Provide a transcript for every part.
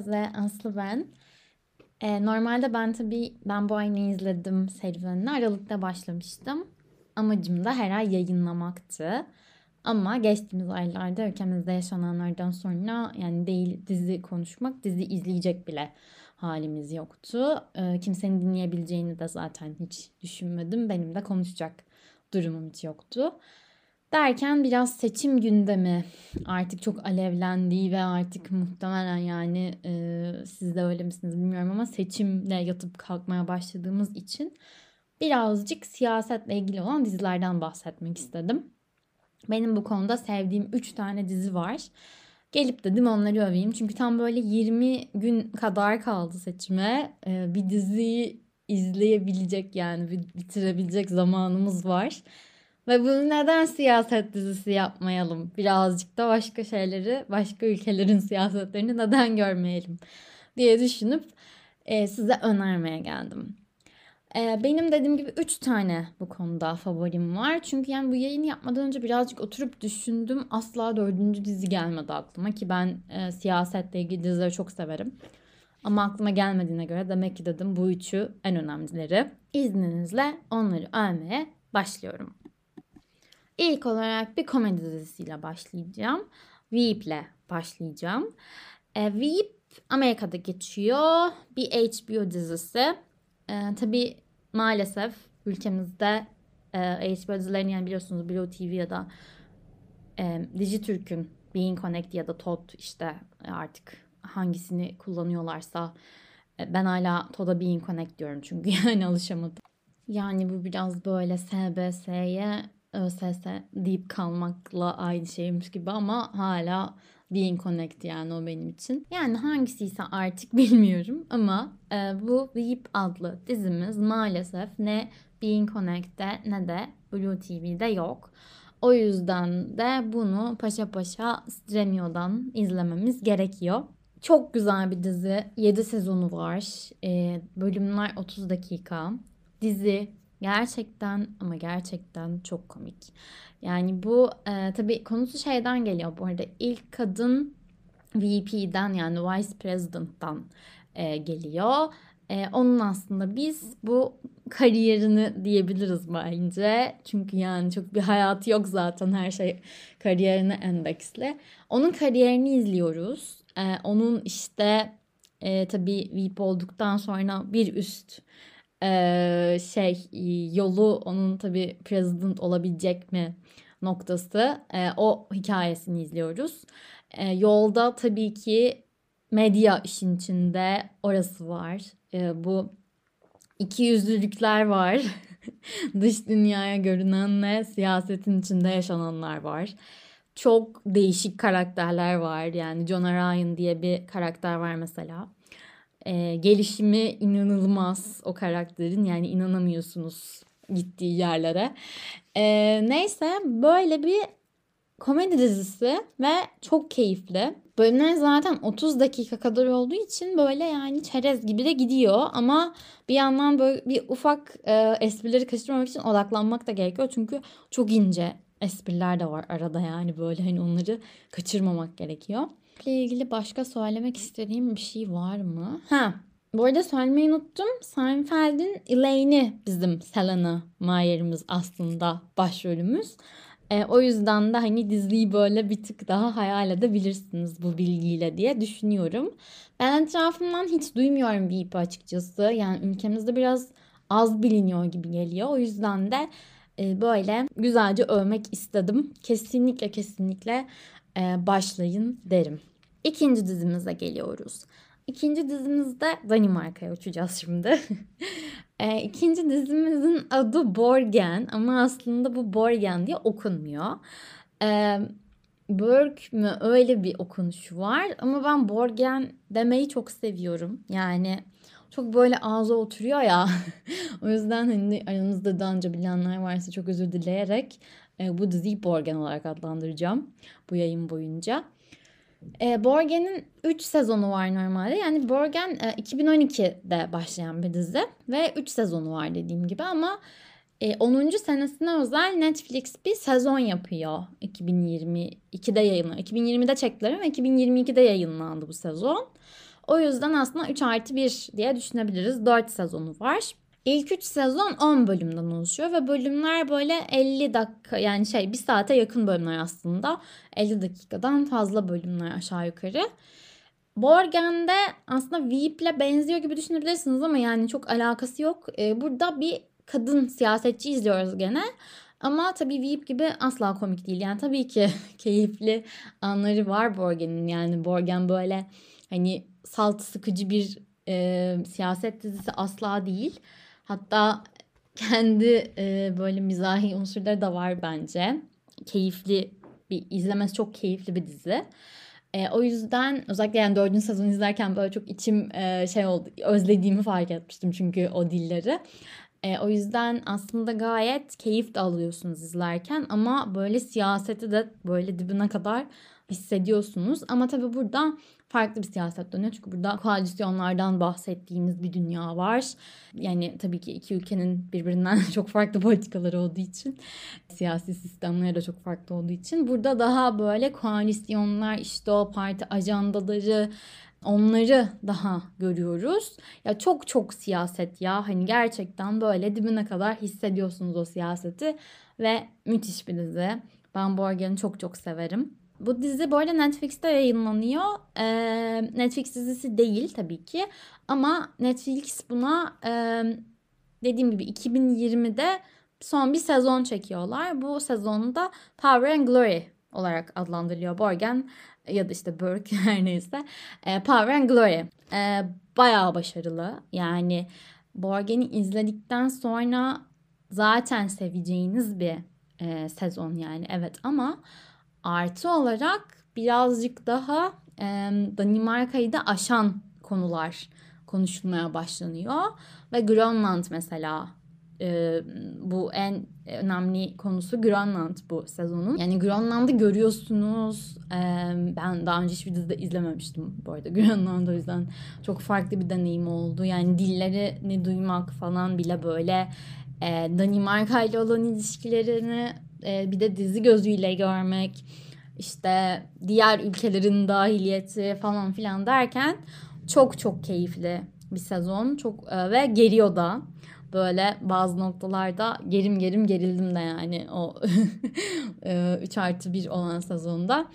herkese. Aslı ben. Ee, normalde ben tabii ben bu ayını izledim serüvenine. Aralıkta başlamıştım. Amacım da her ay yayınlamaktı. Ama geçtiğimiz aylarda ülkemizde yaşananlardan sonra yani değil dizi konuşmak, dizi izleyecek bile halimiz yoktu. Ee, kimsenin dinleyebileceğini de zaten hiç düşünmedim. Benim de konuşacak durumum yoktu. Derken biraz seçim gündemi artık çok alevlendiği ve artık muhtemelen yani e, siz de öyle misiniz bilmiyorum ama seçimle yatıp kalkmaya başladığımız için birazcık siyasetle ilgili olan dizilerden bahsetmek istedim. Benim bu konuda sevdiğim 3 tane dizi var. Gelip dedim onları öveyim. Çünkü tam böyle 20 gün kadar kaldı seçime. Ee, bir diziyi izleyebilecek yani bitirebilecek zamanımız var. Ve bunu neden siyaset dizisi yapmayalım? Birazcık da başka şeyleri, başka ülkelerin siyasetlerini neden görmeyelim diye düşünüp e, size önermeye geldim. E, benim dediğim gibi 3 tane bu konuda favorim var. Çünkü yani bu yayını yapmadan önce birazcık oturup düşündüm. Asla dördüncü dizi gelmedi aklıma ki ben e, siyasetle ilgili dizileri çok severim. Ama aklıma gelmediğine göre demek ki dedim bu üçü en önemlileri. İzninizle onları övmeye başlıyorum. İlk olarak bir komedi dizisiyle başlayacağım. Veep'le başlayacağım. E, Veep Amerika'da geçiyor. Bir HBO dizisi. E, tabii maalesef ülkemizde e, HBO dizilerini yani biliyorsunuz Blue TV ya da e, Dijitürk'ün Being Connect ya da TOT işte artık hangisini kullanıyorlarsa e, ben hala TOD'a Being Connect diyorum çünkü yani alışamadım. Yani bu biraz böyle SBS'ye ÖSS deyip kalmakla aynı şeymiş gibi ama hala Being Connect yani o benim için. Yani hangisiyse artık bilmiyorum ama e, bu Veep adlı dizimiz maalesef ne Being Connect'te ne de Blue TV'de yok. O yüzden de bunu paşa paşa Stremio'dan izlememiz gerekiyor. Çok güzel bir dizi. 7 sezonu var. E, bölümler 30 dakika. Dizi Gerçekten ama gerçekten çok komik. Yani bu e, tabii konusu şeyden geliyor bu arada. ilk kadın VP'den yani Vice President'tan e, geliyor. E, onun aslında biz bu kariyerini diyebiliriz bence. Çünkü yani çok bir hayatı yok zaten her şey kariyerine endeksli. Onun kariyerini izliyoruz. E, onun işte e, tabii VIP olduktan sonra bir üst şey yolu onun tabi president olabilecek mi noktası o hikayesini izliyoruz. Yolda tabii ki medya işin içinde orası var. Bu iki yüzlülükler var. Dış dünyaya görünenle siyasetin içinde yaşananlar var. Çok değişik karakterler var. Yani John Ryan diye bir karakter var mesela e, gelişimi inanılmaz o karakterin yani inanamıyorsunuz gittiği yerlere. E, neyse böyle bir komedi dizisi ve çok keyifli. Bölümler zaten 30 dakika kadar olduğu için böyle yani çerez gibi de gidiyor ama bir yandan böyle bir ufak e, esprileri kaçırmamak için odaklanmak da gerekiyor çünkü çok ince espriler de var arada yani böyle hani onları kaçırmamak gerekiyor ile ilgili başka söylemek istediğim bir şey var mı? Ha, bu arada söylemeyi unuttum. Seinfeld'in Elaine'i bizim Selena Mayer'imiz aslında başrolümüz. E, o yüzden de hani diziyi böyle bir tık daha hayal edebilirsiniz bu bilgiyle diye düşünüyorum. Ben etrafımdan hiç duymuyorum Veep'i açıkçası. Yani ülkemizde biraz az biliniyor gibi geliyor. O yüzden de e, böyle güzelce övmek istedim. Kesinlikle kesinlikle e, başlayın derim. İkinci dizimize geliyoruz. İkinci dizimizde Danimarka'ya uçacağız şimdi. e, ikinci dizimizin adı Borgen ama aslında bu Borgen diye okunmuyor. E, Berg mü öyle bir okunuşu var ama ben Borgen demeyi çok seviyorum. Yani çok böyle ağza oturuyor ya. o yüzden hani aranızda daha önce bilenler varsa çok özür dileyerek e, bu diziyi Borgen olarak adlandıracağım bu yayın boyunca. E, Borgen'in 3 sezonu var normalde. Yani Borgen e, 2012'de başlayan bir dizi ve 3 sezonu var dediğim gibi ama e, 10. senesine özel Netflix bir sezon yapıyor. 2022'de yayınlanıyor. 2020'de çektiler ama 2022'de yayınlandı bu sezon. O yüzden aslında 3 artı 1 diye düşünebiliriz. 4 sezonu var. İlk 3 sezon 10 bölümden oluşuyor ve bölümler böyle 50 dakika yani şey bir saate yakın bölümler aslında. 50 dakikadan fazla bölümler aşağı yukarı. Borgen'de aslında Veep'le benziyor gibi düşünebilirsiniz ama yani çok alakası yok. Ee, burada bir kadın siyasetçi izliyoruz gene. Ama tabii Veep gibi asla komik değil. Yani tabii ki keyifli anları var Borgen'in. Yani Borgen böyle hani salt sıkıcı bir e, siyaset dizisi asla değil. Hatta kendi e, böyle mizahi unsurları da var bence. Keyifli bir izlemesi çok keyifli bir dizi. E, o yüzden özellikle yani dördüncü sezon izlerken böyle çok içim e, şey oldu. Özlediğimi fark etmiştim çünkü o dilleri. E, o yüzden aslında gayet keyif de alıyorsunuz izlerken ama böyle siyaseti de böyle dibine kadar hissediyorsunuz. Ama tabii burada farklı bir siyaset dönüyor. Çünkü burada koalisyonlardan bahsettiğimiz bir dünya var. Yani tabii ki iki ülkenin birbirinden çok farklı politikaları olduğu için siyasi sistemleri de çok farklı olduğu için burada daha böyle koalisyonlar işte o parti ajandaları onları daha görüyoruz. Ya çok çok siyaset ya hani gerçekten böyle dibine kadar hissediyorsunuz o siyaseti ve müthiş bir dizi. Ben Borgen'i çok çok severim. Bu dizi bu arada Netflix'te yayınlanıyor. Ee, Netflix dizisi değil tabii ki. Ama Netflix buna e, dediğim gibi 2020'de son bir sezon çekiyorlar. Bu sezonda Power and Glory olarak adlandırılıyor Borgen ya da işte Burke her neyse. E, Power and Glory. E, bayağı başarılı. Yani Borgen'i izledikten sonra zaten seveceğiniz bir e, sezon yani evet ama Artı olarak birazcık daha Danimarka'yı da aşan konular konuşulmaya başlanıyor. Ve Grönland mesela bu en önemli konusu Grönland bu sezonun. Yani Grönland'ı görüyorsunuz. Ben daha önce hiçbir dizide izlememiştim bu arada Grönland o yüzden çok farklı bir deneyim oldu. Yani dillerini duymak falan bile böyle Danimarka ile olan ilişkilerini e, bir de dizi gözüyle görmek işte diğer ülkelerin dahiliyeti falan filan derken çok çok keyifli bir sezon çok e, ve geriyor da böyle bazı noktalarda gerim gerim gerildim de yani o 3 e, artı 1 olan sezonda.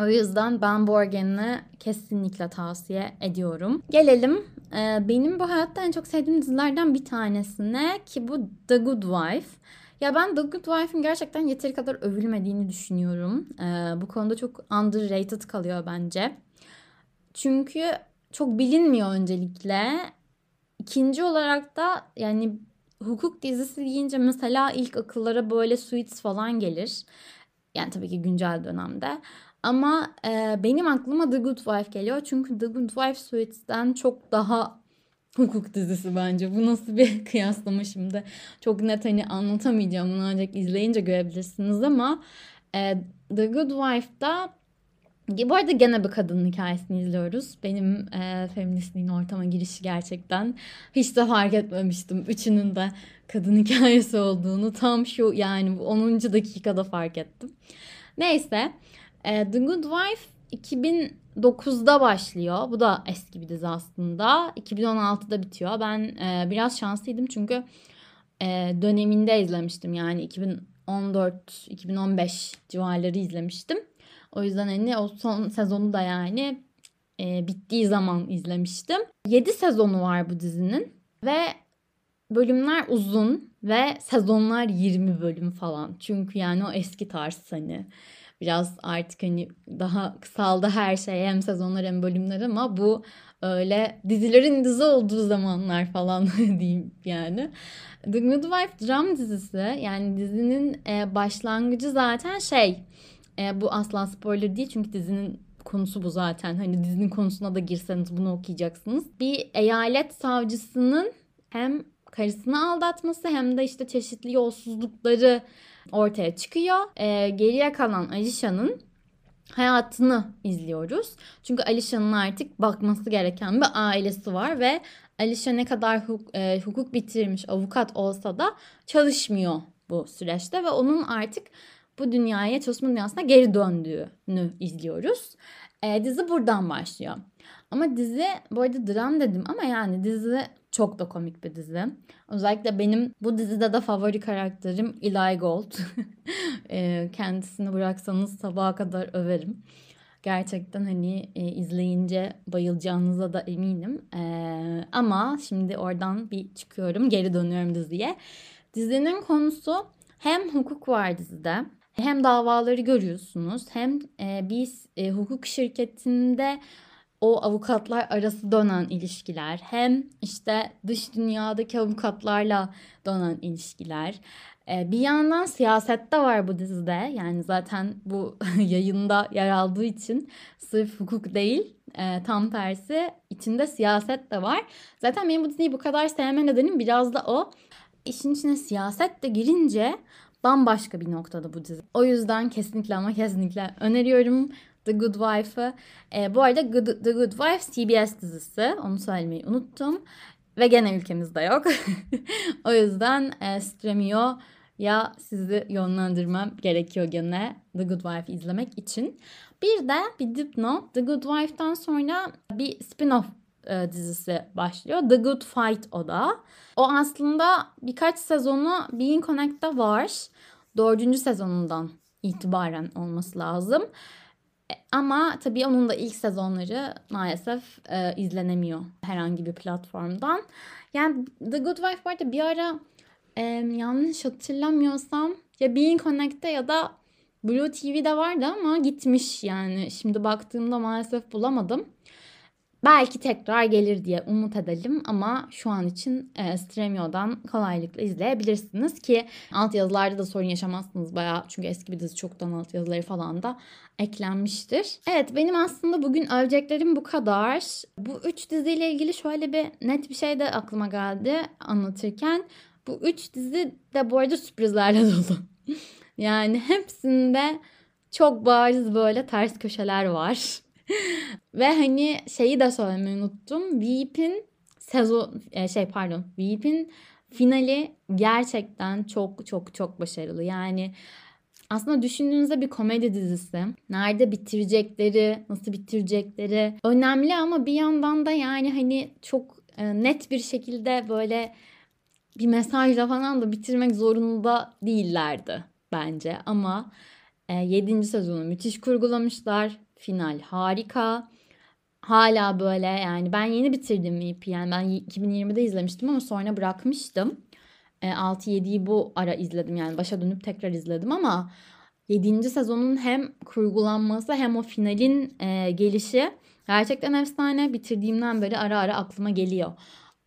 O yüzden ben Borgen'i kesinlikle tavsiye ediyorum. Gelelim e, benim bu hayatta en çok sevdiğim dizilerden bir tanesine ki bu The Good Wife. Ya ben The Good Wife'in gerçekten yeteri kadar övülmediğini düşünüyorum. Ee, bu konuda çok underrated kalıyor bence. Çünkü çok bilinmiyor öncelikle. İkinci olarak da yani hukuk dizisi deyince mesela ilk akıllara böyle Suits falan gelir. Yani tabii ki güncel dönemde. Ama e, benim aklıma The Good Wife geliyor. Çünkü The Good Wife Suits'ten çok daha hukuk dizisi bence. Bu nasıl bir kıyaslama şimdi? Çok net hani anlatamayacağım. Bunu ancak izleyince görebilirsiniz ama e, The Good Wife'da bu arada gene bir kadının hikayesini izliyoruz. Benim e, feministliğin ortama girişi gerçekten hiç de fark etmemiştim. Üçünün de kadın hikayesi olduğunu tam şu yani 10. dakikada fark ettim. Neyse e, The Good Wife 2009'da başlıyor. Bu da eski bir dizi aslında. 2016'da bitiyor. Ben e, biraz şanslıydım çünkü e, döneminde izlemiştim. Yani 2014-2015 civarları izlemiştim. O yüzden hani o son sezonu da yani e, bittiği zaman izlemiştim. 7 sezonu var bu dizinin ve bölümler uzun ve sezonlar 20 bölüm falan. Çünkü yani o eski tarz hani biraz artık hani daha kısaldı her şey hem sezonlar hem bölümler ama bu öyle dizilerin dizi olduğu zamanlar falan diyeyim yani. The Good Wife dram dizisi yani dizinin e, başlangıcı zaten şey e, bu asla spoiler değil çünkü dizinin konusu bu zaten. Hani dizinin konusuna da girseniz bunu okuyacaksınız. Bir eyalet savcısının hem karısını aldatması hem de işte çeşitli yolsuzlukları ortaya çıkıyor. E, geriye kalan Alişan'ın hayatını izliyoruz. Çünkü Alişan'ın artık bakması gereken bir ailesi var ve Alişa ne kadar hukuk, e, hukuk bitirmiş avukat olsa da çalışmıyor bu süreçte ve onun artık bu dünyaya çalışma dünyasına geri döndüğünü izliyoruz. E, dizi buradan başlıyor. Ama dizi bu arada dram dedim ama yani dizi çok da komik bir dizi. Özellikle benim bu dizide de favori karakterim Eli Gold. Ee, kendisini bıraksanız sabaha kadar överim. Gerçekten hani e, izleyince bayılacağınıza da eminim. Ee, ama şimdi oradan bir çıkıyorum, geri dönüyorum diziye. Dizinin konusu hem hukuk var dizide, hem davaları görüyorsunuz, hem e, biz e, hukuk şirketinde o avukatlar arası dönen ilişkiler, hem işte dış dünyadaki avukatlarla dönen ilişkiler. Ee, bir yandan siyaset de var bu dizide. Yani zaten bu yayında yer aldığı için sırf hukuk değil e, tam tersi içinde siyaset de var. Zaten benim bu diziyi bu kadar sevme nedenim biraz da o. İşin içine siyaset de girince bambaşka bir noktada bu dizi. O yüzden kesinlikle ama kesinlikle öneriyorum. The Good Wife'ı. E, bu arada Good, The Good Wife CBS dizisi. Onu söylemeyi unuttum. Ve gene ülkemizde yok. o yüzden e, Stremio ya sizi yönlendirmem gerekiyor gene The Good Wife izlemek için. Bir de bir dipnot The Good Wife'dan sonra bir spin-off e, dizisi başlıyor. The Good Fight o da. O aslında birkaç sezonu Being Connect'te var. Dördüncü sezonundan itibaren olması lazım. E, ama tabii onun da ilk sezonları maalesef e, izlenemiyor herhangi bir platformdan. Yani The Good Wife var da bir ara e, yanlış hatırlamıyorsam ya Being Connect'te ya da Blue TV'de vardı ama gitmiş yani. Şimdi baktığımda maalesef bulamadım. Belki tekrar gelir diye umut edelim ama şu an için e, Stremio'dan kolaylıkla izleyebilirsiniz ki alt yazılarda da sorun yaşamazsınız bayağı çünkü eski bir dizi çoktan alt yazıları falan da eklenmiştir. Evet benim aslında bugün öveceklerim bu kadar. Bu üç diziyle ilgili şöyle bir net bir şey de aklıma geldi anlatırken. Bu üç dizi de bu arada sürprizlerle dolu. yani hepsinde çok bariz böyle ters köşeler var. Ve hani şeyi de söylemeyi unuttum. Veep'in sezon e, şey pardon Veep'in finali gerçekten çok çok çok başarılı. Yani aslında düşündüğünüzde bir komedi dizisi. Nerede bitirecekleri, nasıl bitirecekleri önemli ama bir yandan da yani hani çok e, net bir şekilde böyle bir mesajla falan da bitirmek zorunda değillerdi bence. Ama e, 7. sezonu müthiş kurgulamışlar. Final harika. Hala böyle yani ben yeni bitirdim VIP yani ben 2020'de izlemiştim ama sonra bırakmıştım. E, 6-7'yi bu ara izledim yani başa dönüp tekrar izledim ama 7. sezonun hem kurgulanması hem o finalin e, gelişi gerçekten efsane. Bitirdiğimden beri ara ara aklıma geliyor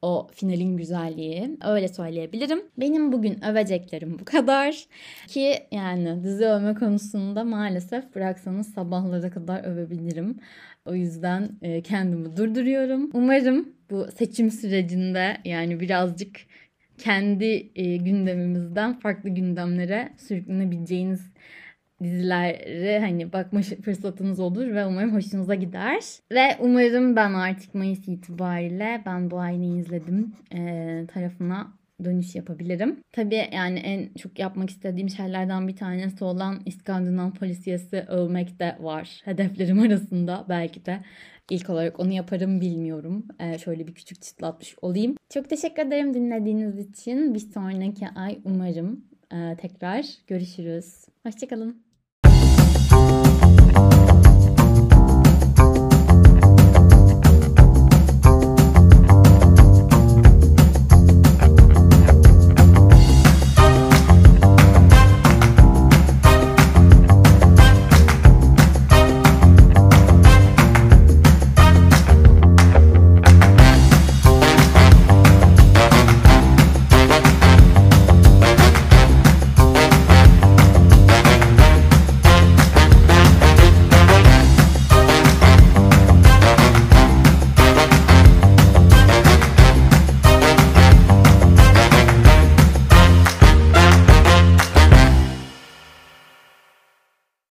o finalin güzelliği. Öyle söyleyebilirim. Benim bugün öveceklerim bu kadar. Ki yani dizi övme konusunda maalesef bıraksanız sabahlara kadar övebilirim. O yüzden e, kendimi durduruyorum. Umarım bu seçim sürecinde yani birazcık kendi e, gündemimizden farklı gündemlere sürüklenebileceğiniz dizilere hani bakma fırsatınız olur ve umarım hoşunuza gider. Ve umarım ben artık Mayıs itibariyle ben bu aynayı izledim e, tarafına dönüş yapabilirim. Tabii yani en çok yapmak istediğim şeylerden bir tanesi olan İskandinav polisiyesi övmek de var. Hedeflerim arasında belki de ilk olarak onu yaparım bilmiyorum. Ee, şöyle bir küçük çıtlatmış olayım. Çok teşekkür ederim dinlediğiniz için. Bir sonraki ay umarım tekrar görüşürüz. Hoşçakalın.